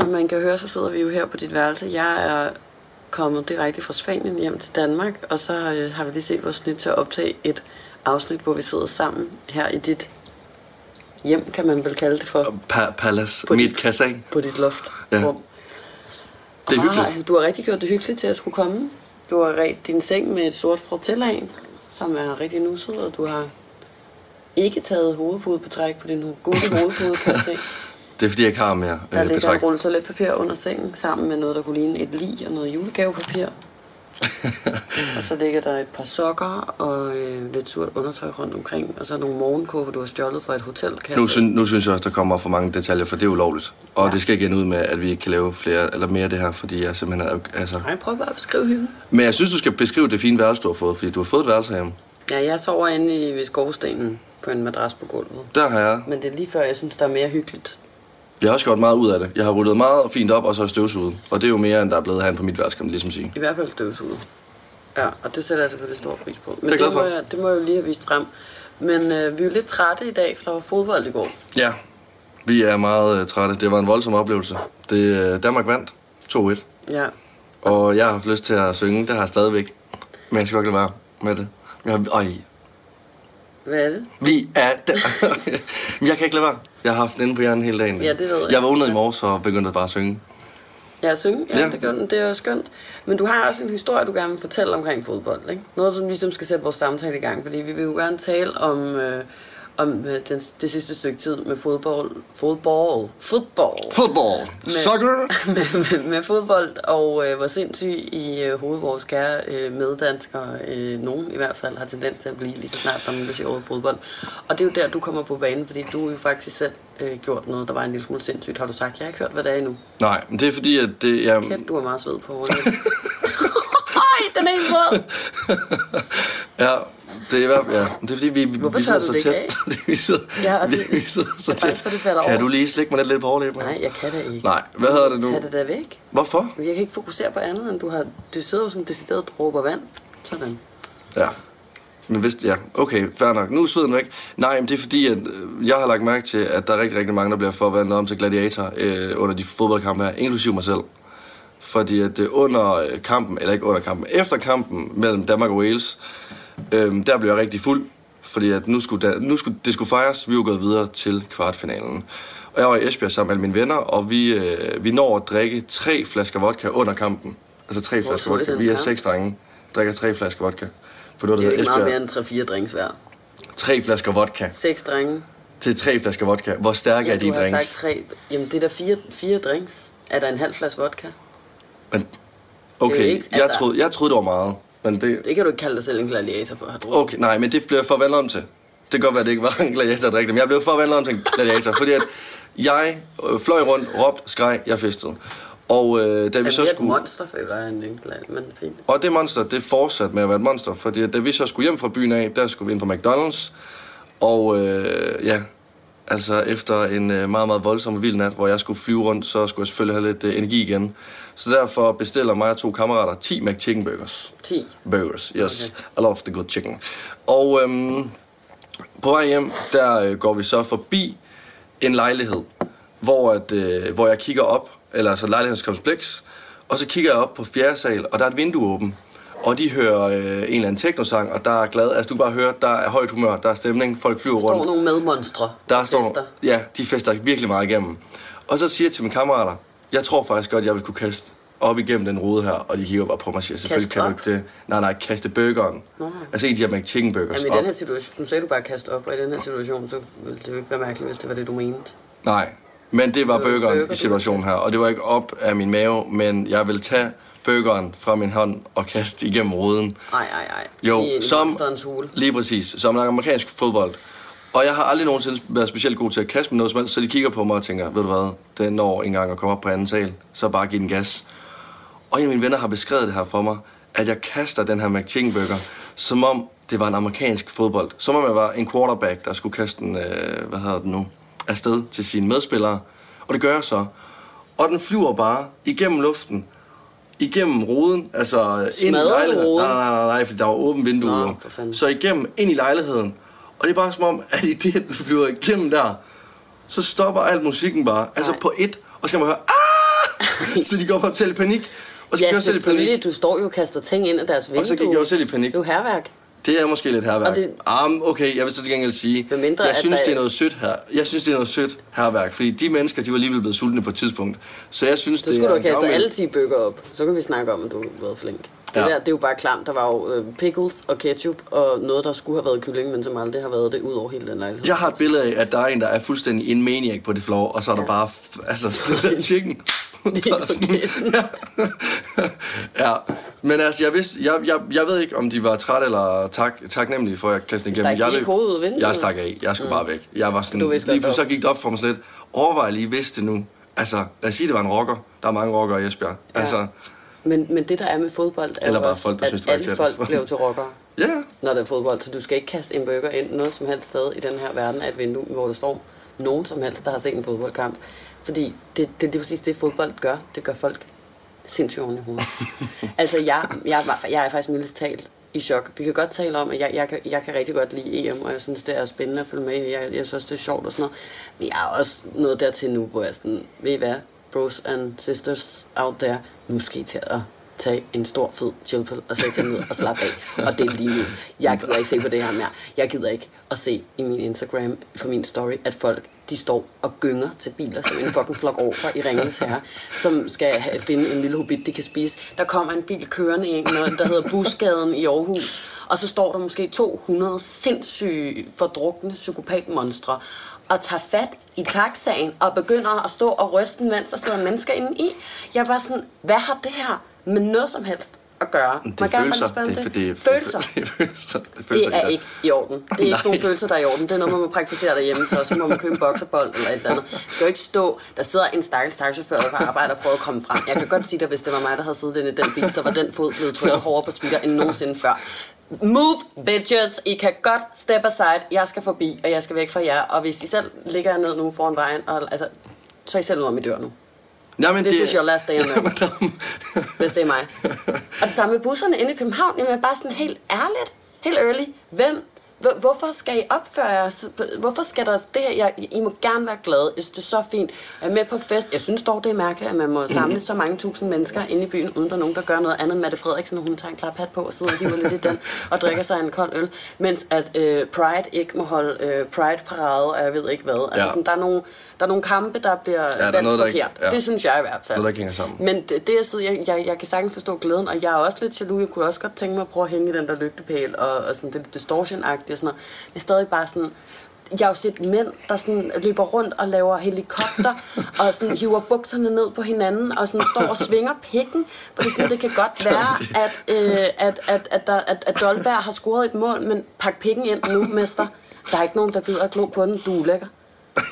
som man kan høre, så sidder vi jo her på dit værelse. Jeg er kommet direkte fra Spanien hjem til Danmark, og så øh, har vi lige set vores nyt til at optage et afsnit, hvor vi sidder sammen her i dit hjem, kan man vel kalde det for, Pa- Palace. På Mit kasse på dit loft. Ja. rum. Det er hyggeligt. Du har rigtig gjort det hyggeligt til at skulle komme. Du har ret din seng med et sort fratellag, som er rigtig nusset, og du har ikke taget hovedpude på træk på din gode hovedpude, kan jeg se. Det er fordi, jeg ikke har mere Der øh, ligger betræk. en rulle toiletpapir under sengen, sammen med noget, der kunne ligne et lig og noget julegavepapir. og så ligger der et par sokker og øh, lidt surt undertøj rundt omkring, og så nogle morgenkåber, du har stjålet fra et hotel. Nu, synes, nu synes jeg også, der kommer for mange detaljer, for det er ulovligt. Og Ja. det skal ikke ende ud med, at vi ikke kan lave flere eller mere af det her, fordi jeg simpelthen er... Altså... Nej, prøv bare at beskrive hyggen. Men jeg synes, du skal beskrive det fine værelse, du har fået, fordi du har fået et værelse hjemme. Ja, jeg sover inde i ved skovstenen på en madras på gulvet. Der har jeg. Men det er lige før, jeg synes, der er mere hyggeligt. Jeg har også gjort meget ud af det. Jeg har ryddet meget fint op, og så har støvsuget. Og det er jo mere, end der er blevet herinde på mit værelse, kan man ligesom sige. I hvert fald støvsuget. Ja, og det sætter jeg selvfølgelig stor pris på. Men Det er det, må jeg, det må jeg jo lige have vist frem. Men øh, vi er jo lidt trætte i dag, for der var fodbold i går. Ja, vi er meget uh, trætte. Det var en voldsom oplevelse. Det, uh, Danmark vandt 2-1. Ja, Og jeg har haft lyst til at synge. Det har jeg stadigvæk. Men jeg skal godt lade være med det. Jeg har, øj, hvad er det? vi er der. Jeg kan ikke lade være. Jeg har haft den inde på hjernen hele dagen. Ja, det ved jeg. Jeg vågnede i morges og begyndte bare at synge. Ja, synge. Ja, Ja. Det, gør den. det er jo skønt. Men du har også en historie, du gerne vil fortælle omkring fodbold, ikke? Noget, som ligesom skal sætte vores samtale i gang, fordi vi vil jo gerne tale om, øh, om øh, den, det sidste stykke tid med fodbold. Fodbold. Fodbold. Football. Soccer. med, med, med fodbold, og øh, hvor sindssyg i øh, hovedet vores kære øh, meddanskere, øh, nogen i hvert fald, har tendens til at blive lige så snart, er nogen, der siger ordet fodbold. Og det er jo der, du kommer på banen, fordi du har jo faktisk selv øh, gjort noget, der var en lille smule sindssygt, har du sagt. Jeg har ikke hørt, hvad det er endnu. Nej, men det er fordi, at det... Jeg, Kæft, du har meget sved på hovedet. Ej, den er helt rød. ja, det er. Ja. Det er fordi, vi, Hvorfor vi sidder så tæt. vi sidder, Ja, og det- vi sidder så faktisk, tæt. for det falder Kan over. du lige slikke mig lidt, lidt på overlæben? Nej, jeg kan det ikke. Nej, hvad hedder det nu? Tag det da væk. Hvorfor? Jeg kan ikke fokusere på andet, end du har... Du sidder jo som decideret dråber vand. Sådan. Ja. Men hvis, ja, okay, fair nok. Nu er sveden væk. Nej, men det er fordi, at øh, jeg har lagt mærke til, at der er rigtig, rigtig mange, der bliver forvandlet om til gladiator øh, under de fodboldkampe her, inklusive mig selv. Fordi at øh, under øh, kampen, eller ikke under kampen, efter kampen mellem Danmark og Wales, øh, der blev jeg rigtig fuld. Fordi at nu skulle, der, nu skulle det skulle fejres. Vi var gået videre til kvartfinalen. Og jeg var i Esbjerg sammen med alle mine venner, og vi, øh, vi når at drikke tre flasker vodka under kampen. Altså tre Hvor flasker vodka. Vi er seks drenge, drikker tre flasker vodka. For Det er der jo ikke hedder meget Esbjerg. mere end 3-4 drinks hver. Tre flasker vodka Seks drenge. til tre flasker vodka. Hvor stærke Ja, er de du har drinks? sagt tre. Jamen, det er der fire, fire drinks. Er der en halv flaske vodka? Men, Det er okay, ikke- jeg, altså- troede, jeg troede, det var meget. Men det, Det kan du ikke kalde dig selv en gladiator for at have drukket. okay, nej, men det blev jeg forvandlet om til. Det kan godt være, at det ikke var en gladiator, der men jeg blev forvandlet om til en gladiator, fordi at jeg øh, fløj rundt, råbte, skreg, jeg festede. Og øh, da vi så mere et skulle... monster, føler jeg, en glad, men fint. Og det monster, det fortsatte med at være et monster, fordi da vi så skulle hjem fra byen af, der skulle vi ind på McDonald's. Og øh, ja, altså efter en øh, meget, meget voldsom og vild nat, hvor jeg skulle flyve rundt, så skulle jeg selvfølgelig have lidt øh, energi igen. Så derfor bestiller mig og to kammerater 10 McChicken burgers. 10. Burgers, yes. I love the good chicken. Og øhm, på vej hjem, der øh, går vi så forbi en lejlighed, hvor, at, øh, hvor jeg kigger op, eller altså lejlighedskompleks, og så kigger jeg op på fjerde sal, og der er et vindue åbent. Og de hører øh, en eller anden teknosang, og der er glad. Altså du kan bare høre, der er højt humør, der er stemning, folk flyver Der står rundt. nogle medmonstre. Der står, fester. ja, de fester virkelig meget igennem. Og så siger jeg til mine kammerater, jeg tror faktisk godt, jeg vil kunne kaste op igennem den rude her, og de kigger bare på mig og siger, selvfølgelig kan du ikke det. Nej, nej, kaste burgeren. Nå. Altså en af de her McChicken burgers Jamen i den her situation, nu sagde du bare kaste op, og i den her situation, så ville det jo ikke være mærkeligt, hvis det var det, du mente. Nej, men det var burgeren burger, i situationen her, og det var ikke op af min mave, men jeg vil tage burgeren fra min hånd og kaste igennem ruden. Ej, ej, ej. Jo, I som- hule. Lige præcis, som en amerikansk fodbold. Og jeg har aldrig nogensinde været specielt god til at kaste med noget som helst, så de kigger på mig og tænker, ved du hvad, det når en gang at komme op på anden sal, så bare giv den gas. Og en af mine venner har beskrevet det her for mig, at jeg kaster den her McChicken burger, som om det var en amerikansk fodbold. Som om jeg var en quarterback, der skulle kaste den, øh, hvad hedder den nu, afsted til sine medspillere. Og det gør jeg så. Og den flyver bare igennem luften, igennem ruden, altså ind i lejligheden. ruden? Nej, nej, nej, nej, for der var åbent vindue. Nå. Så igennem, ind i lejligheden. Og det er bare som om, at i det, den flyver igennem der, så stopper alt musikken bare. Altså Nej. på et, og så skal man høre, ah! så de går op selv i panik. Og så Ja, gik selv i panik. Du står jo og kaster ting ind i deres vindue. Og så gik jeg jo selv i panik. Det er jo herværk. Det er måske lidt herværk. Og det- Um, okay, jeg vil så til gengæld sige, mindre, jeg synes, der- det er noget sødt her. Jeg synes, det er noget sødt herværk, fordi de mennesker, de var alligevel blevet sultne på et tidspunkt. Så jeg synes, Så det skulle du er have kastet alle 10 bøger op. Så kan vi snakke om, at du har været flink. Det Ja. der, det er jo bare klamt. Der var jo øh, pickles og ketchup og noget, der skulle have været kylling, men som aldrig har været det ud over hele den lejlighed. Jeg har et billede af, at der er en, der er fuldstændig en maniac på det floor, og så er der Ja. bare f- altså, stille chicken. Kæden. ja, men altså, jeg, vidste, jeg, jeg, jeg ved ikke, om de var trætte eller tak, taknemmelige for, at jeg kastede igennem. Jeg, ved- hovedet? Jeg stak af. Jeg skulle mm. bare væk. Jeg var sådan, vidste lige pludselig så gik det op for mig sådan lidt. Overvej lige, hvis det nu. Altså, lad os sige, det var en rocker. Der er mange rockere i Esbjerg. Ja. Altså, Men, men det, der er med fodbold, er Eller bare også, folk, der at synes, var alle folk bliver til rockere, ja. når der er fodbold. Så du skal ikke kaste en burger ind noget som helst sted i den her verden af et vindue, hvor der står nogen som helst, der har set en fodboldkamp. Fordi det, det, det er præcis det, fodbold gør. Det gør folk sindssygt oven i hovedet. altså, jeg, jeg, var- jeg er faktisk mildest talt i chok. Vi kan godt tale om, at jeg, jeg, kan, jeg kan rigtig godt lide EM, og jeg synes, det er spændende at følge med. i. Jeg, jeg synes, det er sjovt og sådan noget. Men jeg er også nået dertil nu, hvor jeg sådan, ved I hvad, bros and sisters out there, nu skal I til at tage en stor fed chillpill og sætte den ned og slappe af. Og det er lige nu. Jeg gider ikke se på det her mere. Jeg gider ikke at se i min Instagram, på min story, at folk de står og gynger til biler som en fucking flok over i Ringens Herre, som skal have, finde en lille hobbit, de kan spise. Der kommer en bil kørende ind, noget, der hedder Busgaden i Aarhus, og så står der måske 200 sindssyge, fordrukne psykopatmonstre og tager fat i taxaen og begynder at stå og ryste, mens der sidder mennesker inde i. Jeg var sådan, hvad har det her med noget som helst at gøre? Det jeg er følelser. Det er, det, er, følelser. Det er følelser. Det ikke i orden. Det er ikke nogen følelser, der er i orden. Det er noget, man må praktisere derhjemme, så også må man købe en bokserbold eller et eller andet. Det skal jo ikke stå, der sidder en stakkels taxachauffør der på arbejde og prøver at komme frem. Jeg kan godt sige dig, hvis det var mig, der havde siddet inde i den bil, så var den fod blevet trykket hårdere på speeder end nogensinde før. Move, bitches! I kan godt step aside. Jeg skal forbi, og jeg skal væk fra jer. Og hvis I selv ligger ned nu foran vejen, og, altså, så er I selv ud om I dør nu. Nej, men This is your last day on earth. Jamen, hvis det er mig. Og det samme med busserne inde i København. Jamen bare sådan helt ærligt, helt early. Hvem, hvorfor skal I opføre jer? Hvorfor skal der det her? Jeg, I må gerne være glade. Jeg synes, det er så fint. Jeg er med på fest. Jeg synes dog, det er mærkeligt, at man må samle så mange tusind mennesker inde i byen, uden der er nogen, der gør noget andet. Mette Frederiksen, hun tager en klaphat på og sidder og hiver lidt i den, og drikker sig en kold øl. Mens at øh, Pride ikke må holde øh, Pride-parade, og jeg ved ikke hvad. Altså, Ja. sådan, der, er nogle, der er nogle kampe, der bliver der er noget, der forkert. ikke- ja. Det synes jeg i hvert fald. Noget, der hænger sammen. Men det, det er sådan, jeg, jeg, jeg kan sagtens forstå glæden, og jeg er også lidt jaloux. Jeg kunne også godt tænke mig at prøve at hænge i den der lygtepæl, og, og sådan det distortion-agtige og sådan noget. Men stadig bare sådan, jeg har jo set mænd, der sådan løber rundt og laver helikopter, og sådan hiver bukserne ned på hinanden, og sådan står og svinger pikken. Fordi sådan, det kan godt være, at, øh, at, at, at, der, at, at Dolberg har scoret et mål, men pak pikken ind nu, mester. Der er ikke nogen, der gider at glo på den. Du er lækker.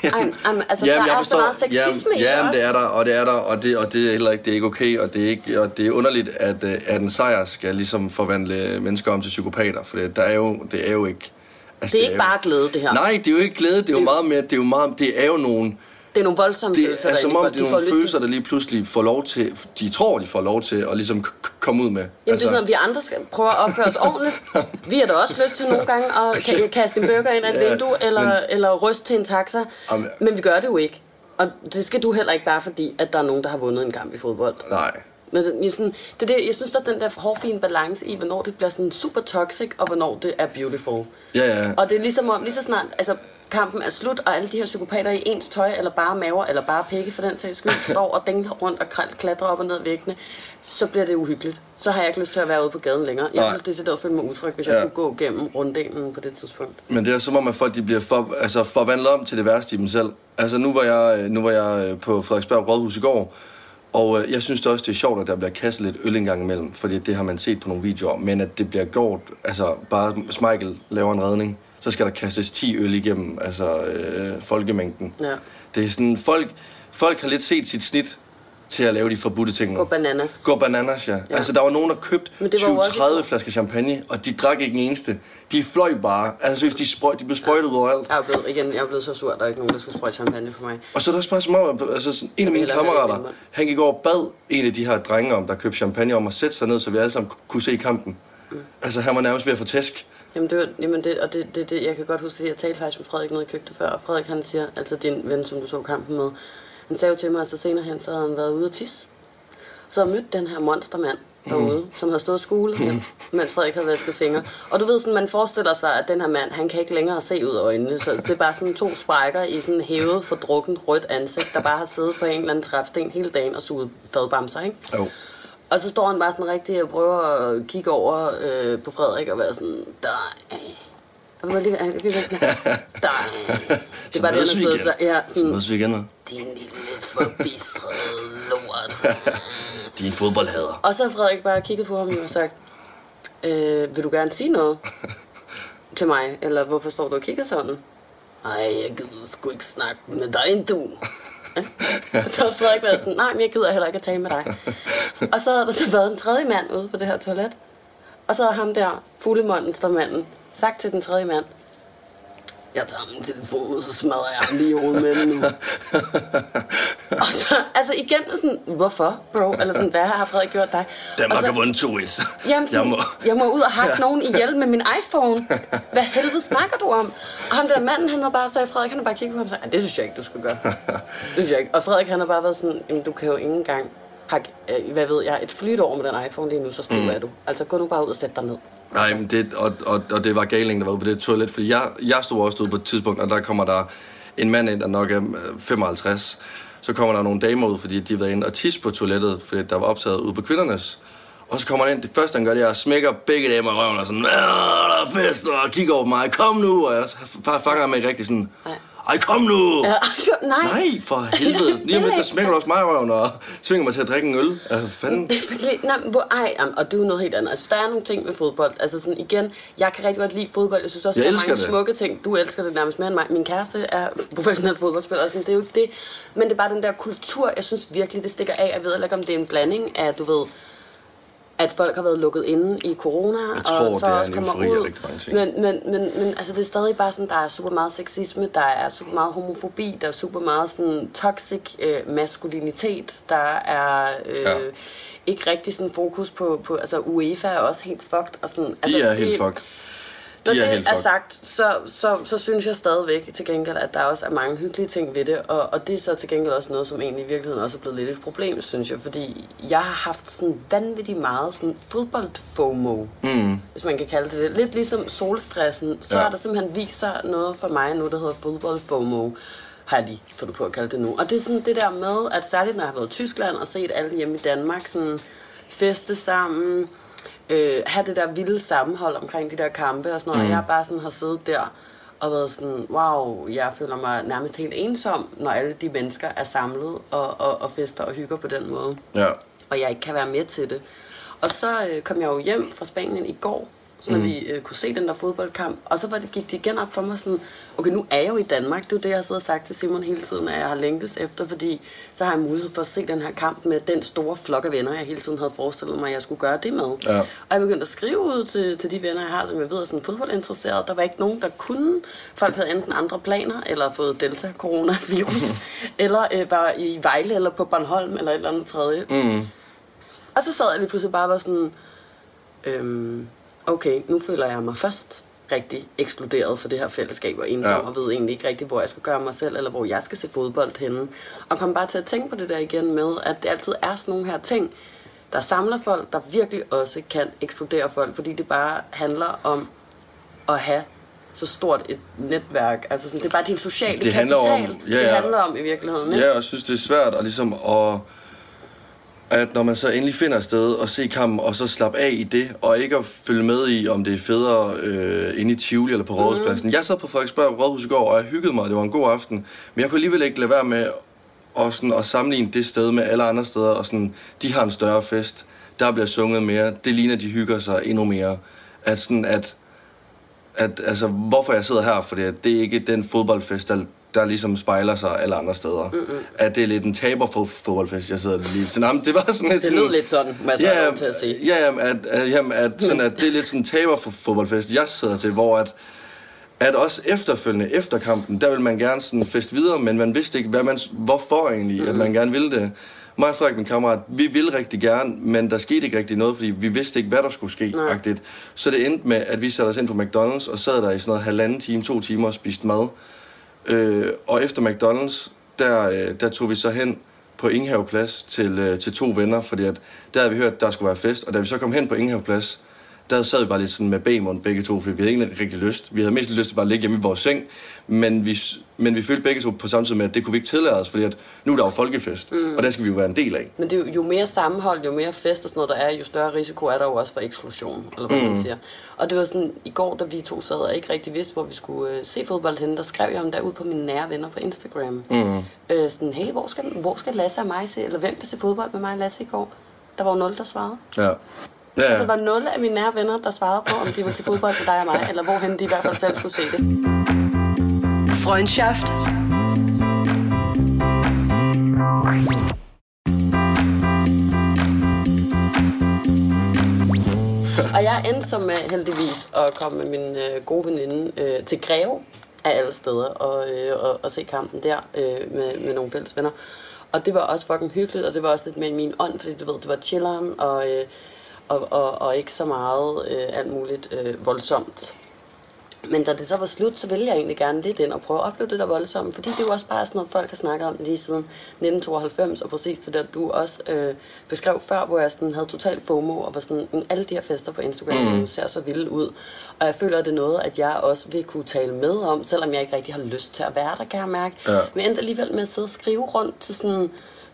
Ej, ej, altså, der er så meget sexisme i det jamen, det er der, og det er der, og det, og det er heller ikke, det er ikke okay, og det er, ikke, og det er underligt, at, øh, at en sejr skal ligesom forvandle mennesker om til psykopater, for det, der er jo, det er jo ikke... Altså, Det er ikke jo, bare glæde, det her. Nej, det er jo ikke glæde, det er jo Det- meget mere, det er jo meget, det er jo nogle... Det er nogle voldsomme Det følelser, er som om, det er nogle følelser, der lige pludselig får lov til, de tror, de får lov til at ligesom komme ud med. Jamen, altså... det er sådan, at vi andre skal prøve at opføre os ordentligt. Vi har da også lyst til nogle gange at ka- kaste en burger ind ad et Ja, vindue, eller, men- eller ryste til en taxa. Jamen- Men vi gør det jo ikke. Og det skal du heller ikke bare fordi, at der er nogen, der har vundet en kamp i fodbold. Nej. Men det, sådan, det er det, jeg synes, der er den der hårfine balance i, hvornår det bliver sådan super toxic, og hvornår det er beautiful. Ja, ja. Og det er ligesom om, lige så snart altså, kampen er slut, og alle de her psykopater i ens tøj, eller bare maver, eller bare pikke for den sags skyld, står og dingler rundt og klatrer op og ned væggene, så bliver det uhyggeligt. Så har jeg ikke lyst til at være ude på gaden længere. Jeg ville decideret føle mig utryg, hvis jeg Ja. skulle gå gennem runddelen på det tidspunkt. Men det er som om, at folk de bliver for, altså forvandlet om til det værste i dem selv. Altså nu var jeg, nu var jeg øh, på Frederiksberg Rådhus i går, og øh, jeg synes det også, det er sjovt, at der bliver kastet lidt øl en gang imellem, fordi det har man set på nogle videoer, men at det bliver gjort, altså bare Michael laver en redning, så skal der kastes 10 øl igennem, altså øh, folkemængden. Ja. Det er sådan, folk, folk har lidt set sit snit til at lave de forbudte ting. Gå bananas. Gå bananas, ja. ja. Altså, der var nogen, der købte Men det var jo også 20-30 i- flasker champagne, og de drak ikke en eneste. De fløj bare. Altså, seriøst, de, sprøj, de blev sprøjtet overalt. Jeg er blevet, igen, jeg er blevet så sur, at der er ikke nogen, der skal sprøjte champagne for mig. Og så er det også bare som om, altså, sådan, en af mine kammerater, han gik over og bad en af de her drenge om, der købte champagne, om at sætte sig ned, så vi alle sammen kunne se kampen. Mm. Altså, han var nærmest ved at få tæsk. Jamen, det, var, jamen det, og det, det, det, jeg kan godt huske, at jeg talte faktisk med Frederik nede i køkkenet før, og Frederik han siger, altså din ven, som du så kampen med, Han sagde jo til mig, at så senere hen, så havde han været ude at tisse. Så jeg mødte den her monstermand derude, mm. som havde stået og skulet her, mens Frederik havde vasket fingre. Og du ved sådan, man forestiller sig, at den her mand, han kan ikke længere se ud af øjnene, så det er bare sådan to sprækker i sådan hævet, fordrukken, rødt ansigt, der bare har siddet på en eller anden trapsten hele dagen og suget fadbamser, ikke? Jo. Og så står han bare sådan rigtig og prøver at kigge over øh, på Frederik og være sådan, der og hvor lige, jeg fik væk der. Det var det, han igen. så, ja, Så sådan, mødes vi igen. din lille forbistrede lort. Din fodboldhader. Og så har Frederik bare kigget på ham og sagt, øh, vil du gerne sige noget til mig? Eller hvorfor står du og kigger sådan? Ej, jeg gider sgu ikke snakke med dig, du. Ja. Og så har Frederik været sådan, nej, men jeg gider heller ikke at tale med dig. Og så har der så været en tredje mand ude på det her toilet. Og så har ham der, fuglemonstermanden, sagt til den tredje mand, jeg tager min telefon, og så smadrer jeg ham lige i hovedet med den nu. og så, altså igen, sådan, hvorfor, bro? Eller sådan, hvad har Frederik gjort dig? Danmark har vundet 2-1. Jamen, sådan, Jeg må... jeg må ud og hakke nogen ihjel med min iPhone. Hvad helvede snakker du om? Og ham der manden, han har bare sagt, Frederik, han har bare kigget på ham og sagt, "Ej, det synes jeg ikke, du skal gøre. Det synes jeg ikke. Og Frederik, han har bare været sådan, Jamen, du kan jo ikke engang hakke, øh, hvad ved jeg, et flyt over med den iPhone lige nu, så skriver mm. er du. Altså, gå nu bare ud og sæt dig ned. Nej, men det, og, og, og det var galingen, der var ude på det toilet, fordi jeg, jeg stod også ude på et tidspunkt, og der kommer der en mand ind, der nok er øh, 55. Så kommer der nogle damer ud, fordi de har været inde og tisse på toilettet, fordi der var optaget ude på kvindernes. Og så kommer han ind, det første han gør, det er at smækker begge damer i røven og sådan, "Ah, der er fest, og kigger over på mig, kom nu, og jeg fanger ham ikke rigtig sådan, Nej. Ej, kom nu! Ja, nej. Nej, for helvede. Lige om lidt, der smækker du også mig i røven og tvinger mig til at drikke en øl. Hvad fanden? Nej, hvor, ej, og det er jo noget helt andet. Altså, der er nogle ting med fodbold. Altså sådan, igen, jeg kan rigtig godt lide fodbold. Jeg synes også, Jeg der er mange det. smukke ting. Du elsker det nærmest mere end mig. Min kæreste er professionel fodboldspiller, sådan, det er jo det. Men det er bare den der kultur, jeg synes virkelig, det stikker af. Jeg ved ikke, om det er en blanding af, du ved, at folk har været lukket inde i corona, Jeg tror, og så det er også kommer ud. Men, men, men, men altså, det er stadig bare sådan, der er super meget sexisme, der er super meget homofobi, der er super meget sådan toxic øh, maskulinitet, der er øh, Ja. ikke rigtig sådan fokus på, på, altså UEFA er også helt fucked. Og sådan, De altså, er det- helt fucked. Når De er det er sagt, så, så, så synes jeg stadigvæk til gengæld, at der også er mange hyggelige ting ved det, og, og det er så til gengæld også noget, som egentlig i virkeligheden også er blevet lidt et problem, synes jeg, fordi jeg har haft sådan vanvittigt meget sådan fodbold-FOMO, Mm. hvis man kan kalde det det. Lidt ligesom solstressen, så Ja. ja. er der simpelthen vist sig noget for mig nu, der hedder fodbold-FOMO, har de fundet på at kalde det nu. Og det er sådan det der med, at særligt når jeg har været i Tyskland og set alle hjemme i Danmark, sådan feste sammen, øh, have det der vilde sammenhold omkring de der kampe og sådan noget. Mm. Og jeg bare sådan har siddet der og været sådan, wow, jeg føler mig nærmest helt ensom, når alle de mennesker er samlet og, og, og fester og hygger på den måde Ja. og jeg ikke kan være med til det. Og så øh, kom jeg jo hjem fra Spanien i går, så mm. vi øh, kunne se den der fodboldkamp, og så var det, gik det igen op for mig sådan, okay, nu er jeg jo i Danmark, det er jo det, jeg har siddet og sagt til Simon hele tiden, at jeg har længtes efter, fordi så har jeg mulighed for at se den her kamp med den store flok af venner, jeg hele tiden havde forestillet mig, at jeg skulle gøre det med. Ja. Og jeg begyndte at skrive ud til, til de venner, jeg har, som jeg ved er sådan fodboldinteresserede. Der var ikke nogen, der kunne. Folk havde enten andre planer, eller fået delta-coronavirus, eller øh, var i Vejle, eller på Bornholm, eller et eller andet tredje. Mm. Og så sad jeg lige pludselig bare og var sådan, øhm, okay, nu føler jeg mig først rigtig ekskluderet for det her fællesskab og ensom, Ja. ja. og ved egentlig ikke rigtig, hvor jeg skal gøre mig selv, eller hvor jeg skal se fodbold henne. Og kom bare til at tænke på det der igen med, at det altid er sådan nogle her ting, der samler folk, der virkelig også kan ekskludere folk, fordi det bare handler om at have så stort et netværk. Altså sådan, det er bare din sociale Det handler om- kapital, ja, det ja. handler om i virkeligheden. Ikke? Ja, jeg synes, det er svært at ligesom at at når man så endelig finder et sted og se kampen, og så slappe af i det, og ikke at følge med i, om det er federe øh, inde i Tivoli eller på Rådhuspladsen. Mm. Jeg sad på Frederiksberg Rådhus i går, og jeg hyggede mig, og det var en god aften. Men jeg kunne alligevel ikke lade være med at, sådan, at sammenligne det sted med alle andre steder, og sådan, de har en større fest, der bliver sunget mere, det ligner, de hygger sig endnu mere. At sådan, at, at altså, hvorfor jeg sidder her, fordi at det er ikke den fodboldfest, der, der ligesom spejler sig alle andre steder. Mm-hmm. At det er lidt en taber for fodboldfest, jeg sidder lige til. Jamen, det var sådan lidt Det lød lidt sådan, må jeg så lov til at sige. Ja, jamen, at, at, jamen, at, sådan, at det er lidt sådan en taber for fodboldfest, jeg sidder til, hvor at, at også efterfølgende, efter kampen, der vil man gerne sådan fest videre, men man vidste ikke, hvad man, hvorfor egentlig, mm. at man gerne ville det. Mig og Frederik, min kammerat, vi ville rigtig gerne, men der skete ikke rigtig noget, fordi vi vidste ikke, hvad der skulle ske. Agtigt. Så det endte med, at vi satte os ind på McDonald's og sad der i sådan noget halvanden time, to timer og spiste mad. Øh, og efter McDonald's, der, øh, der tog vi så hen på Ingehaveplads til, øh, til to venner, fordi at der havde vi hørt, at der skulle være fest, og da vi så kom hen på Ingehaveplads, der sad vi bare lidt sådan med bagmund begge to, fordi vi havde ikke rigtig lyst. Vi havde mest lyst til bare at ligge hjemme i vores seng, men vi, men vi følte begge to på samme tid med, at det kunne vi ikke tillade os, fordi at nu er der jo folkefest, mm. og den skal vi jo være en del af. Men det er jo, jo mere sammenhold, jo mere fest og sådan noget der er, jo større risiko er der jo også for eksklusion, eller hvad mm. man siger. Og det var sådan, i går, da vi to sad og ikke rigtig vidste, hvor vi skulle øh, se fodbold henne, der skrev jeg om der ud på mine nære venner på Instagram. Mm. Øh, sådan, hey, hvor skal, hvor skal Lasse og mig se, eller hvem vil se fodbold med mig og Lasse i går? Der var jo nul, der svarede. Ja. Ja, ja. Altså, der var nul af mine nære venner, der svarede på, om de ville se fodbold med dig og mig, eller hvorhen de i hvert fald selv skulle se det. Freundschaft. Og jeg endte som med heldigvis at komme med min øh, gode veninde øh, til Greve af alle steder og, øh, og, og se kampen der øh, med, med nogle fælles venner. Og det var også fucking hyggeligt, og det var også lidt med i min ånd, fordi du ved, det var chilleren og, øh, og, og, og ikke så meget øh, alt muligt øh, voldsomt. Men da det så var slut, så ville jeg egentlig gerne lidt ind og prøve at opleve det der voldsomme, fordi det er jo også bare sådan noget, folk har snakket om lige siden 1992, og præcis det der, du også øh, beskrev før, hvor jeg sådan havde total FOMO, og var sådan, "Mm, alle de her fester på Instagram mm. ser så vilde ud. Og jeg føler, at det er noget, at jeg også vil kunne tale med om, selvom jeg ikke rigtig har lyst til at være der, kan jeg mærke. Ja. Men endte alligevel med at sidde og skrive rundt til sådan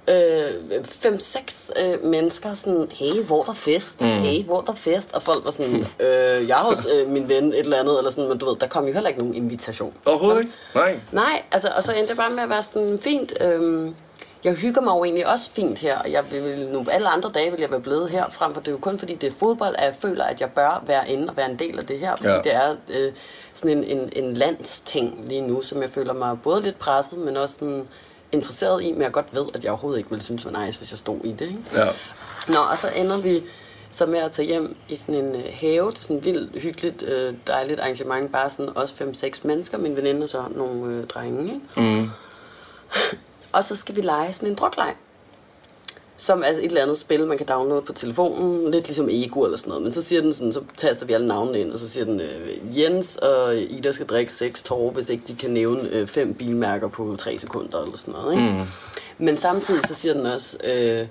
øh, fem-seks øh, mennesker sådan, hey, hvor er der fest? Mm. Hey, hvor er der fest? Og folk var sådan, øh, jeg er hos øh, min ven et eller andet, eller sådan, men du ved, der kom jo heller ikke nogen invitation. Overhovedet ikke? Nej. Nej, altså, og så endte det bare med at være sådan fint. Øhm, jeg hygger mig jo egentlig også fint her, og jeg vil, nu alle andre dage vil jeg være blevet her, frem for det er jo kun fordi det er fodbold, at jeg føler, at jeg bør være inde og være en del af det her, fordi ja. det er øh, sådan en, en, en landsting lige nu, som jeg føler mig både lidt presset, men også sådan interesseret i, men jeg godt ved, at jeg overhovedet ikke ville synes var nice, hvis jeg stod i det. Ikke? Ja. Nå, og så ender vi så med at tage hjem i sådan en øh, have. Er sådan et vildt, hyggeligt, øh, dejligt arrangement. Bare sådan også 5-6 mennesker. Min veninde og så nogle øh, drenge. Ikke? Mm. Og så skal vi lege sådan en drukleg. Som er et eller andet spil, man kan downloade på telefonen. Lidt ligesom Ego eller sådan noget. Men så siger den sådan, så taster vi alle navnene ind, og så siger den, øh, Jens og Ida skal drikke 6 tårer, hvis ikke de kan nævne øh, fem bilmærker på 3 sekunder eller sådan noget. Ikke? Mm. Men samtidig så siger den også, øh,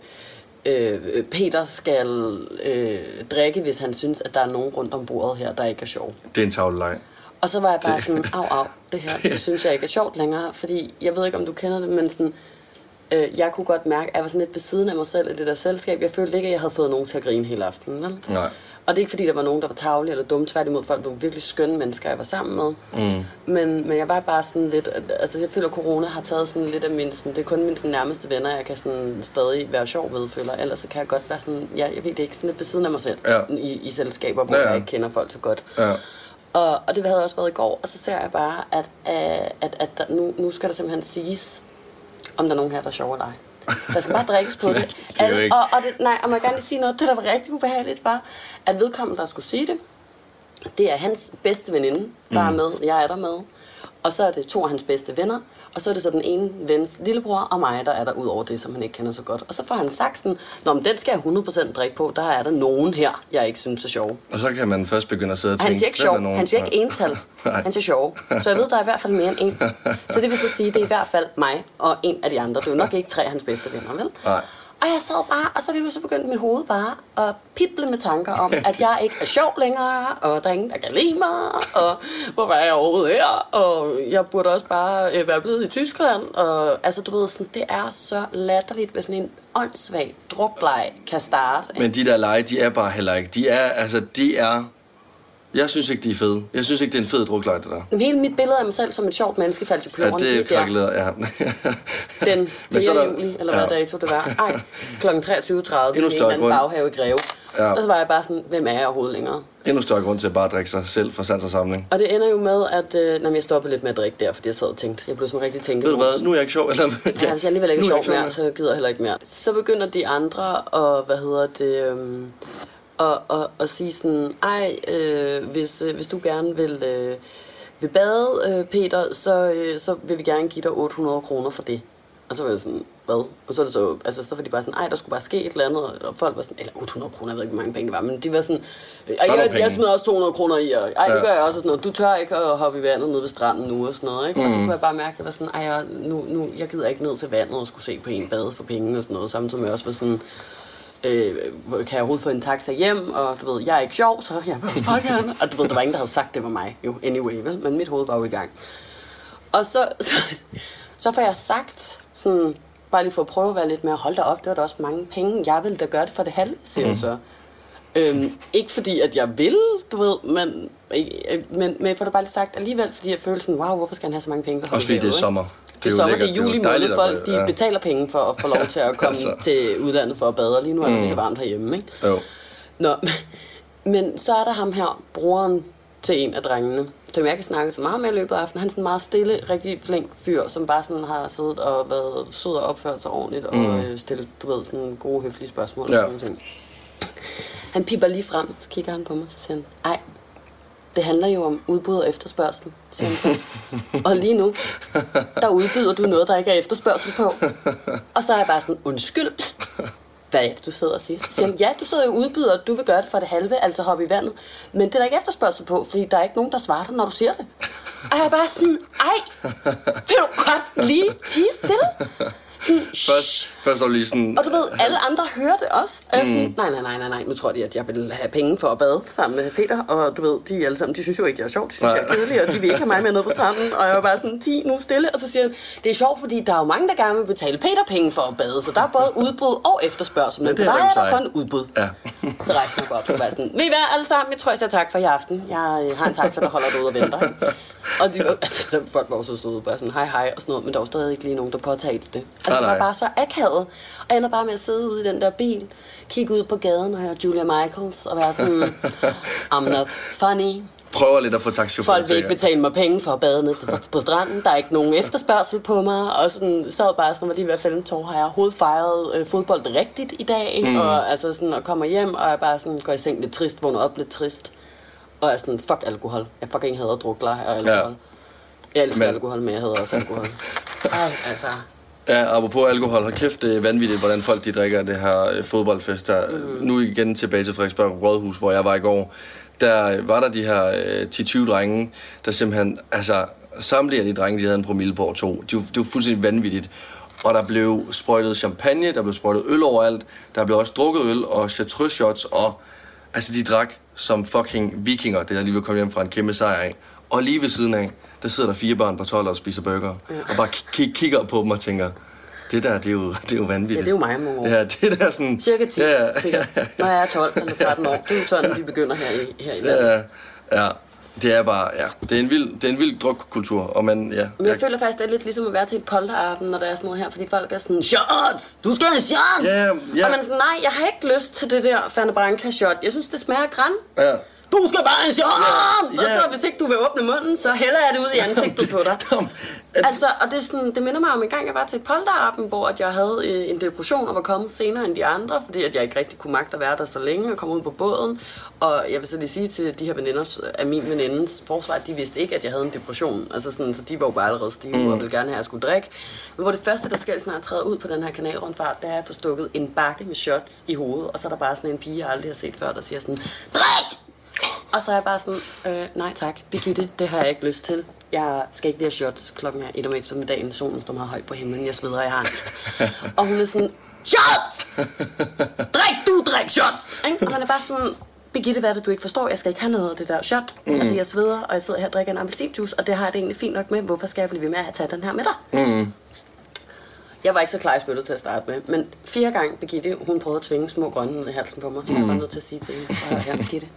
øh, Peter skal øh, drikke, hvis han synes, at der er nogen rundt om bordet her, der ikke er sjov. Det er en tavleleg. Og så var jeg bare sådan, au, au, det her, det synes jeg ikke er sjovt længere, fordi jeg ved ikke, om du kender det, men sådan, øh, jeg kunne godt mærke, at jeg var sådan lidt ved siden af mig selv i det der selskab. Jeg følte ikke, at jeg havde fået nogen til at grine hele aftenen, vel? Nej. Og det er ikke fordi, der var nogen, der var tavlige eller dumme. Tværtimod, folk var virkelig skønne mennesker, jeg var sammen med. Mm. Men, men jeg var bare sådan lidt... Altså, jeg føler, at corona har taget sådan lidt af min... Sådan, det er kun mine sådan, nærmeste venner, jeg kan sådan, stadig være sjov ved, føler. Ellers så kan jeg godt være sådan... Ja, jeg ved det ikke, sådan lidt ved siden af mig selv. Ja. I, I selskaber, hvor Ja, ja, jeg ikke kender folk så godt. Ja. Og, og det havde også været i går, og så ser jeg bare, at, at, at, at der, nu, nu skal der simpelthen siges, om der er nogen her, der er sjov eller ej. Der skal bare drikkes på det. Det og, og det, nej, og man kan gerne lige sige noget, det der var rigtig ubehageligt, var, at vedkommende, der skulle sige det, det er hans bedste veninde, der Mm. er med, jeg er der med. Og så er det to af hans bedste venner, og så er det så den ene vens lillebror og mig, der er der ud over det, som han ikke kender så godt. Og så får han sådan, Nå, men den skal jeg 100% drikke på, der er der nogen her, jeg ikke synes er sjov. Og så kan man først begynde at sidde og tænke... Han siger ikke "Hvem er sjov. nogen?" Han siger ikke ental. Han siger sjov. Så jeg ved, der er i hvert fald mere end en. Så det vil så sige, det er i hvert fald mig og en af de andre. Det er jo nok ikke tre af hans bedste venner, vel? Nej. Og jeg sad bare, og så lige så begyndte mit hoved bare at pible med tanker om, at jeg ikke er sjov længere, og der er ingen, der kan lide mig, og hvorfor er jeg overhovedet her, og jeg burde også bare øh, være blevet i Tyskland, og altså du ved, sådan, det er så latterligt, hvis sådan en åndssvag drukleg kan starte. ikke? Men de der lege, de er bare heller ikke. De er, altså, de er... Jeg synes ikke, de er fede. Jeg synes ikke, det er en fed drukleg, det der. Jamen, hele mit billede af mig selv som et sjovt menneske faldt jo på Ja, jorden. det er lige der. krakkeleret, ja. Den 4. Men så er der- juli, eller hvad ja. dato det var. Ej, kl. 23.30 i en eller anden baghave i Greve. Ja. Og så var jeg bare sådan, hvem er jeg overhovedet længere? Endnu større grund til at bare drikke sig selv for sans og samling. Og det ender jo med, at øh, men jeg stoppede lidt med at drikke der, fordi jeg sad og tænkte, jeg blev sådan rigtig tænkt. Ved du hvad, nu er jeg ikke sjov. Eller, Ja, hvis jeg alligevel ikke er sjov mere, så gider jeg heller ikke mere. Så begynder de andre at, hvad hedder det, øhm, at, at, at sige sådan, ej, øh, hvis, øh, hvis du gerne vil, øh, vil bade, øh, Peter, så, øh, så vil vi gerne give dig 800 kroner for det. Og så var jeg sådan, hvad? Og så er det så, altså så var de bare sådan, ej, der skulle bare ske et eller andet, og folk var sådan, eller 800 kroner, jeg ved ikke, hvor mange penge det var, men de var sådan, ej, jeg, penge. jeg smider også 200 kroner i, og ej, det gør jeg også, og sådan noget. Du tør ikke at hoppe i vandet nede ved stranden nu, og sådan noget, ikke? Og Mm. så kunne jeg bare mærke, at jeg var sådan, ej, jeg, nu, nu, jeg gider ikke ned til vandet og skulle se på en bade for penge og sådan noget, samtidig med jeg også var sådan, øh, kan jeg overhovedet få en taxa hjem, og du ved, jeg er ikke sjov, så jeg vil bare gerne. Og du ved, der var ingen, der havde sagt, det var mig, jo, anyway, vel? Men mit hoved var jo i gang. Og så, så, så får jeg sagt, sådan, bare lige for at prøve at være lidt mere, hold da op, det var da også mange penge, jeg ville da gøre det for det halve, siger jeg så. Øhm, ikke fordi, at jeg vil, du ved, men, øh, men, men jeg får det bare lige sagt alligevel, fordi jeg føler sådan, wow, hvorfor skal han have så mange penge? Også fordi det er sommer. Det er sommer, det er juli måned. Folk de ja. betaler penge for at få lov til at komme Altså. til udlandet for at bade, og lige nu er det lige så varmt herhjemme, ikke? Jo. Nå, men så er der ham her, broren til en af drengene, som jeg kan snakke så meget med i løbet af aftenen. Han er sådan en meget stille, rigtig flink fyr, som bare sådan har siddet og været sød og opført sig ordentligt, og mm. stillet, du ved, sådan gode, høflige spørgsmål. Ja. Og sådan ting. Han piper lige frem, så kigger han på mig, så siger han, ej, det handler jo om udbud og efterspørgsel. og lige nu, der udbyder du noget, der ikke er efterspørgsel på. Og så er jeg bare sådan, undskyld, hvad er det, du sidder og siger? Så siger han, ja, du sidder jo og udbyder, og du vil gøre det for det halve, altså hoppe i vandet. Men det er der ikke efterspørgsel på, fordi der er ikke nogen, der svarer dig, når du siger det. Og jeg er bare sådan, ej, vil du godt lige tige stille? Først, først var du lige sådan... og du ved, alle andre hører det også. Og jeg er sådan, nej, nej, nej, nej, nej, nu tror de, at jeg vil have penge for at bade sammen med Peter. Og du ved, de alle sammen, de synes jo ikke, jeg er sjov. De synes, Nej. jeg er kedelig, og de vil ikke have mig med nede på stranden. Og jeg var bare sådan, 10 nu stille. Og så siger han, det er sjovt, fordi der er jo mange, der gerne vil betale Peter penge for at bade. Så der er både udbud og efterspørgsel. Men det ja, er der er kun udbud. Ja. Så rejser jeg mig op, så var sådan, ved I hvad, alle sammen, jeg tror, jeg siger tak for i aften. Jeg har en taxa, der holder derude og venter. Og de, altså, så folk var jo så søde, bare sådan, hej hej og sådan noget, men der var stadig ikke lige nogen, der påtalte det. Altså, Nej, nej. Bare så akavet. Og jeg ender bare med at sidde ude i den der bil, kigge ud på gaden og høre Julia Michaels, og være sådan, I'm not funny. Prøver lidt at få taxichaufføren Folk vil ikke betale mig penge for at bade nede på, på stranden. Der er ikke nogen efterspørgsel på mig. Og sådan, sad bare sådan, var lige ved at fælde en tår. Har jeg overhovedet fejret øh, fodbold rigtigt i dag? Mm. Og, altså sådan, og kommer hjem, og jeg bare sådan, går i seng lidt trist, vågner op lidt trist. Og er sådan, fuck alkohol. Jeg fucking hader drukler og alkohol. Ja. Jeg elsker men... alkohol, men jeg hader også alkohol. Ej, altså. Ja, apropos alkohol, hold kæft, det er vanvittigt, hvordan folk de drikker det her øh, fodboldfest. Der, mm. Nu igen tilbage til Frederiksberg Rådhus, hvor jeg var i går. Der var der de her øh, 10-20 drenge, der simpelthen, altså samtlige af de drenge, de havde en promille på over to. Det var, det var fuldstændig vanvittigt. Og der blev sprøjtet champagne, der blev sprøjtet øl overalt, der blev også drukket øl og chartreuse shots, og altså de drak som fucking vikinger, det er lige ved komme hjem fra en kæmpe sejr af. Og lige ved siden af, der sidder der fire børn på 12 og spiser burger, ja. og bare k- kigger på dem og tænker, det der, det er jo, det er jo vanvittigt. Ja, det er jo mig om nogle år. Ja, det der sådan... Cirka 10, ja, ja, ja, sikkert. Når jeg er 12 eller 13 år. Det er jo sådan, vi begynder her i, her i landet. ja, ja, det er bare, ja, det er en vild, det er en vild drukkultur, og man, ja. Men jeg føler faktisk, det er lidt ligesom at være til et polterarben, når der er sådan noget her, fordi folk er sådan, shots! Du skal have shots! Ja, ja. Og man er sådan, nej, jeg har ikke lyst til det der Fanta Branca shot. Jeg synes, det smager græn. ja. Du skal bare have shots! Ja, ja. Og så hvis ikke du vil åbne munden, så hælder jeg det ud i ansigtet på dig. At- Altså, og det, er sådan, det minder mig om en gang, jeg var til et polterarben, hvor at jeg havde øh, en depression og var kommet senere end de andre, fordi at jeg ikke rigtig kunne magte at være der så længe og komme ud på båden. Og jeg vil så lige sige til de her veninder, af min venindens forsvar, at de vidste ikke, at jeg havde en depression. Altså sådan, så de var jo bare allerede stive mm. og ville gerne have, at jeg skulle drikke. Men hvor det første, der sker, når jeg træder ud på den her kanalrundfart, det er, at jeg får stukket en bakke med shots i hovedet. Og så er der bare sådan en pige, jeg aldrig har set før, der siger sådan, drik! Og så er jeg bare sådan, øh, nej tak, Birgitte, det har jeg ikke lyst til. Jeg skal ikke lige have shots klokken er et om eftermiddagen. Solen står meget højt på himlen. Jeg sveder, jeg har angst. og hun er sådan, shots! Drik du, drik shots! Ikke? Og man er bare sådan, Birgitte, hvad er det, du ikke forstår? Jeg skal ikke have noget af det der shot. Mm. Altså, jeg sveder, og jeg sidder her og drikker en appelsinjuice, og det har jeg det egentlig fint nok med. Hvorfor skal jeg blive ved med at tage den her med dig? Mm. Jeg var ikke så klar i spyttet til at starte med, men fire gange Birgitte, hun prøvede at tvinge små grønne ned i halsen på mig, så jeg var nødt til at sige til hende, "Prøv at høre, Birgitte,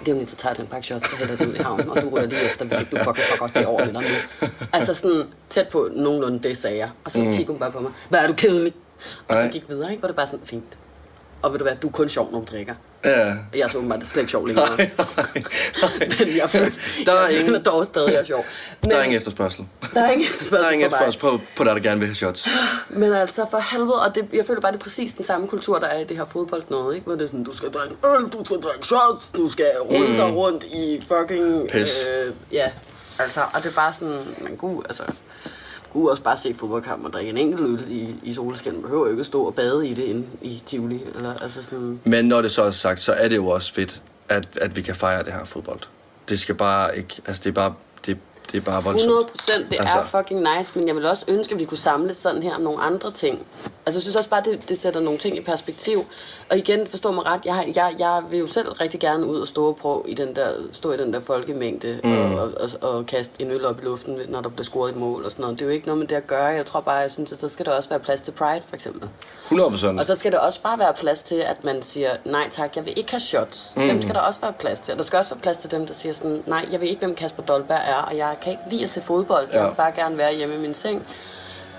det er jo lidt, så tager jeg den pakke shots, så hælder ud i havnen, og du ruller lige efter, hvis ikke du fucking fuck også det over med dig nu. Altså sådan tæt på nogenlunde det sagde jeg. Og så mm. kiggede hun bare på mig, hvad er du kedelig? Og Ej. så gik vi videre, ikke? Hvor det bare sådan, fint. Og ved du hvad, du er kun sjov, når du drikker. Ja. Jeg er så åbenbart slet ikke sjov længere. men jeg føler, Der er jeg ingen- føler dog stadig, jeg er sjov. Men, Der er ingen efterspørgsel. der er ingen efterspørgsel Der er ingen efterspørgsel på, på dig, der gerne vil have shots. Men altså for helvede, og det, jeg føler bare, det er præcis den samme kultur, der er i det her fodbold noget, ikke? Hvor det er sådan, du skal drikke øl, du skal drikke shots, du skal rulle mm. dig rundt i fucking... Pis. Øh, ja, altså, og det er bare sådan, men gud, altså... kunne også bare se fodboldkamp og drikke en enkelt øl i, i solskin. Man behøver jo ikke stå og bade i det inde i Tivoli. Eller, altså sådan. Men når det så er sagt, så er det jo også fedt, at, at vi kan fejre det her fodbold. Det skal bare ikke... Altså, det er bare, det, det er bare voldsomt. 100 procent, det altså, er fucking nice, men jeg vil også ønske, at vi kunne samle sådan her om nogle andre ting. Altså, jeg synes også bare, det, det sætter nogle ting i perspektiv. Og igen, forstå mig ret, jeg, jeg, jeg vil jo selv rigtig gerne ud og stå og prøve i den der, stå i den der folkemængde mm. og, og, og, og, kaste en øl op i luften, når der bliver scoret et mål og sådan noget. Det er jo ikke noget med det at gøre. Jeg tror bare, jeg synes, at så skal der også være plads til Pride, for eksempel. 100 procent. Og så skal der også bare være plads til, at man siger, nej tak, jeg vil ikke have shots. Mm. Dem skal der også være plads til. Og der skal også være plads til dem, der siger sådan, nej, jeg ved ikke, hvem Kasper Dolberg er, og jeg kan ikke lide at se fodbold. Jeg Ja. vil bare gerne være hjemme i min seng.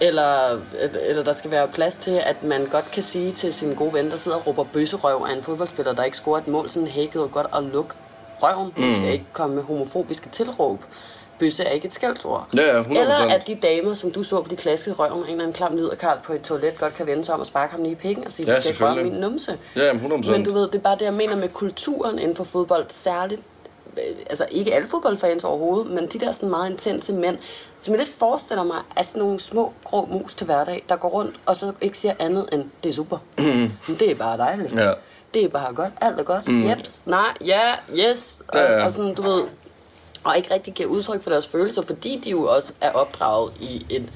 Eller, eller der skal være plads til, at man godt kan sige til sin gode ven, der sidder og råber bøsserøv af en fodboldspiller, der ikke scorer et mål, sådan hækket og godt og luk røven. Mm. Du skal ikke komme med homofobiske tilråb. Bøsse er ikke et skældsord. Ja, ja, 100%. Eller at de damer, som du så på de klaskede røven, en eller anden klam liderkarl på et toilet, godt kan vende sig om og sparke ham lige i pikken og sige, Ja, du skal ikke røre min numse. Ja, jamen, 100%. Men du ved, det er bare det, jeg mener med kulturen inden for fodbold, særligt altså ikke alle fodboldfans overhovedet, men de der sådan meget intense mænd, som jeg lidt forestiller mig, er sådan nogle små grå mus til hverdag, der går rundt og så ikke siger andet end, det er super. Mm. Det er bare dejligt. Ja. Det er bare godt. Alt er godt. Mm. Jeps. Nej. Ja. Yes. Og, Ja, ja. og sådan, du ved, og ikke rigtig giver udtryk for deres følelser, fordi de jo også er opdraget i en,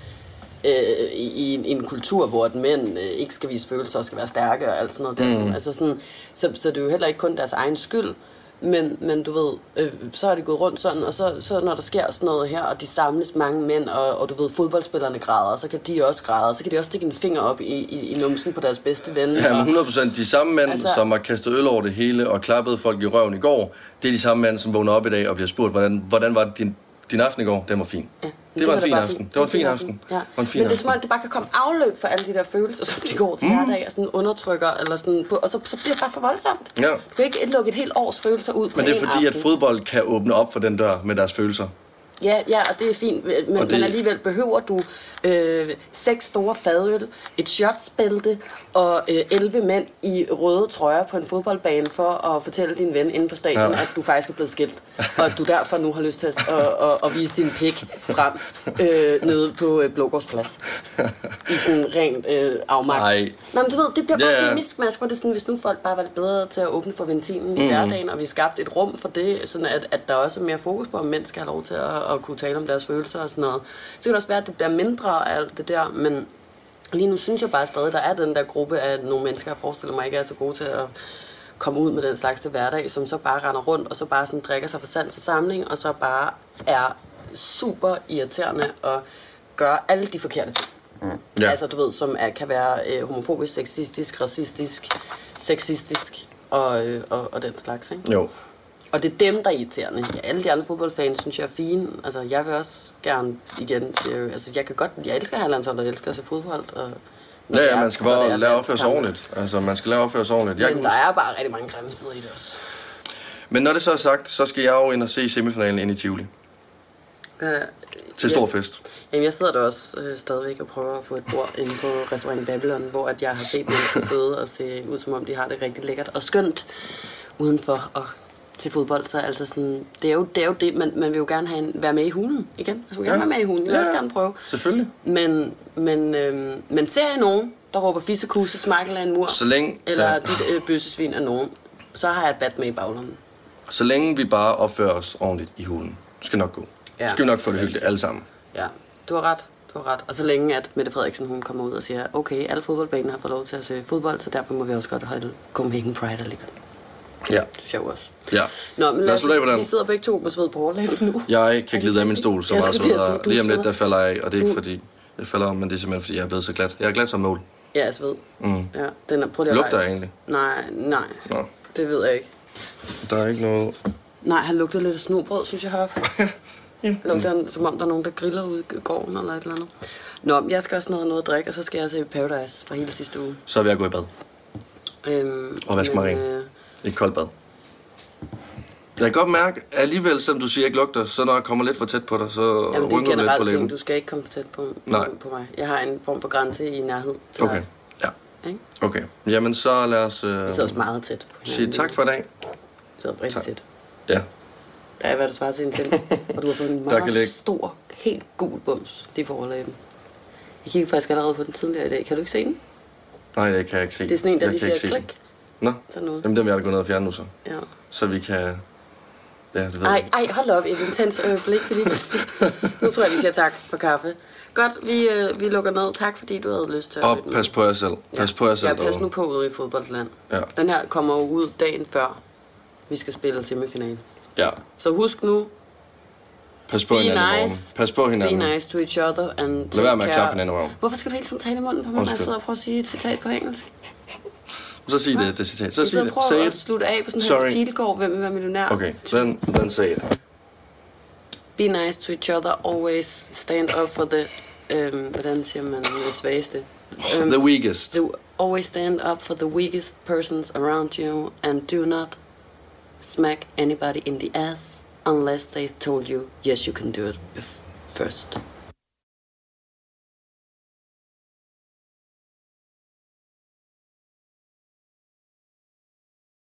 øh, i, i en, en kultur, hvor at mænd øh, ikke skal vise følelser og skal være stærke og alt sådan noget. Der. Mm. Altså sådan, så, så det er jo heller ikke kun deres egen skyld, men, men du ved, øh, så er det gået rundt sådan, og så, så når der sker sådan noget her, og de samles mange mænd, og, og du ved, fodboldspillerne græder, så kan de også græde, så kan de også stikke en finger op i, i, i numsen på deres bedste ven. Ja, men og- 100 procent. De samme mænd, Altså- altså, som har kastet øl over det hele og klappet folk i røven i går, det er de samme mænd, som vågner op i dag og bliver spurgt, hvordan, hvordan var din, din aften i går? Den var fin. Ja, det, var en fin aften. fint. Det var en fin aften. Ja. Det var en fin Men det er som om, aften. det bare kan komme afløb for alle de der følelser, som de går til mm. hverdag, og sådan undertrykker, eller sådan, og så, så bliver det bare for voldsomt. Ja. Du kan ikke lukke et helt års følelser ud på Men det er fordi, at aften. fodbold kan åbne op for den dør med deres følelser. Ja, ja, og det er fint, men, Og det... det- men alligevel behøver du øh, seks store fadøl, et shotsbælte og øh, 11 mænd i røde trøjer på en fodboldbane for at fortælle din ven inde på stadion, Ja. at du faktisk er blevet skilt, og at du derfor nu har lyst til at, at, at, at vise din pik frem øh, nede på øh, Blågårdsplads. I sådan rent øh, afmagt. Ej. Nå, men du ved, det bliver bare yeah. ja. miskmask, hvor det er sådan, hvis nu folk bare var lidt bedre til at åbne for ventilen i hverdagen, og vi skabte et rum for det, sådan at, at der også er mere fokus på, at mænd skal have lov til at, at kunne tale om deres følelser og sådan noget. Så kan det også være, at det bliver mindre af alt det der, men lige nu synes jeg bare stadig, der er den der gruppe af nogle mennesker, jeg forestiller mig ikke er så gode til at komme ud med den slags til hverdag, som så bare render rundt, og så bare sådan drikker sig for sans og samling, og så bare er super irriterende og gør alle de forkerte ting. Ja. Altså, du ved, som er, kan være øh, homofobisk, sexistisk, racistisk, sexistisk og, øh, og, og den slags, ikke? Jo. Og det er dem, der er irriterende. Ja, alle de andre fodboldfans synes jeg er fine. Altså, jeg vil også gerne igen til... Altså, jeg kan godt... Jeg elsker herlandshold, og jeg elsker at se fodbold. Og, Ja, ja, man skal bare at opføre sig ordentligt. Altså, man skal at opføre sig ordentligt. Jeg Men der huske. er bare rigtig mange grimme steder i det også. Men når det så er sagt, så skal jeg jo ind og se semifinalen ind i Tivoli. Øh, Til stor fest. Jamen, jeg sidder der også øh, stadigvæk og prøver at få et bord inde på restaurant Babylon, hvor at jeg har set mennesker sidde og se ud, som om de har det rigtig lækkert og skønt udenfor og til fodbold. Så altså sådan, det er jo det, er jo det man, man vil jo gerne have en, være med i hulen igen. Altså, vil gerne Ja. være med i hulen. Jeg vil Ja, også gerne prøve. Selvfølgelig. Men, men, øhm, men ser jeg nogen, der råber fissekuse, smakkel af en mur, Så længe, eller ja. dit øh, bøssesvin af nogen, så har jeg et bat med i baglommen. så længe vi bare opfører os ordentligt i hulen, skal nok gå. Ja. Skal vi nok få det hyggeligt alle sammen. Ja, du har ret. Du har ret. Og så længe at Mette Frederiksen hun kommer ud og siger, okay, alle fodboldbaner har fået lov til at se fodbold, så derfor må vi også godt holde Copenhagen Pride alligevel. Ja. Det synes jeg også. Ja. Nå, men Lad lad os slutte af på den. vi sidder begge to med sved på overlæben nu. Jeg kan glide af min stol, så Jeg meget du Lige om lidt, der falder jeg af, og det er ikke fordi, jeg falder om, men det er simpelthen fordi, jeg er blevet så glat. Jeg er glat som mål. Ja, jeg sved. Mm. Ja, den er, prøv lige at Lugter jeg egentlig? Nej, nej. Nå. Det ved jeg ikke. Der er ikke noget... Nej, han lugter lidt af snobrød, synes jeg heroppe. ja. Lugter han, som om der er nogen, der griller ude i gården eller et eller andet. Nå, jeg skal også noget, noget at drikke, og så skal jeg se Paradise fra hele sidste uge. Så er vi at gå i bad. Øhm, Og vaske mig ren. øh, Et koldt bad. Jeg kan godt mærke, at alligevel, selvom du siger, at jeg ikke lugter, så når jeg kommer lidt for tæt på dig, så Jamen, det er rynker du lidt på læben. Du skal ikke komme for tæt på, Nej. på mig. Jeg har en form for grænse i nærhed til Okay, dig. ja. Ikke? Okay. Jamen, så lad os øh, Vi sidder også meget tæt. på sige tak for i dag. Vi sidder rigtig Tak. tæt. Ja. Der er, hvad der svarer til en tænd. og du har fået en meget stor, helt gul bums lige på overlæben. Jeg kiggede faktisk allerede på den tidligere i dag. Kan du ikke se den? Nej, det kan jeg ikke se. Det er sådan en, der jeg lige siger klik. Nå, Sådan noget. jamen dem vil jeg da gå ned og fjerne nu så. Ja. Så vi kan... Ja, det ved Ej, jeg. ej, hold op. Et intens øjeblik. Lige... nu tror jeg, vi siger tak for kaffe. Godt, vi, øh, vi lukker ned. Tak, fordi du havde lyst til at Og pas på jer selv. Pas på jer selv. Ja, pas nu på ude i fodboldland. Ja. Den her kommer jo ud dagen før, vi skal spille semifinalen. Ja. Så husk nu, Pas på Be hinanden nice. Pas på be hinanden. nice to each other and Lad være med at klappe hinanden i. Hvorfor skal du hele tiden tale i munden på mig, når jeg sidder og prøver at sige et citat på engelsk? Så sig det, det citat. Så sig det. Say at it. slutte af på sådan Sorry. her hvem vil være millionær. Okay, then, then say it. Be nice to each other, always stand up for the, øhm, hvordan siger man, det svageste. Oh, øhm, The weakest. the, always stand up for the weakest persons around you and do not smack anybody in the ass unless they told you, yes, you can do it first.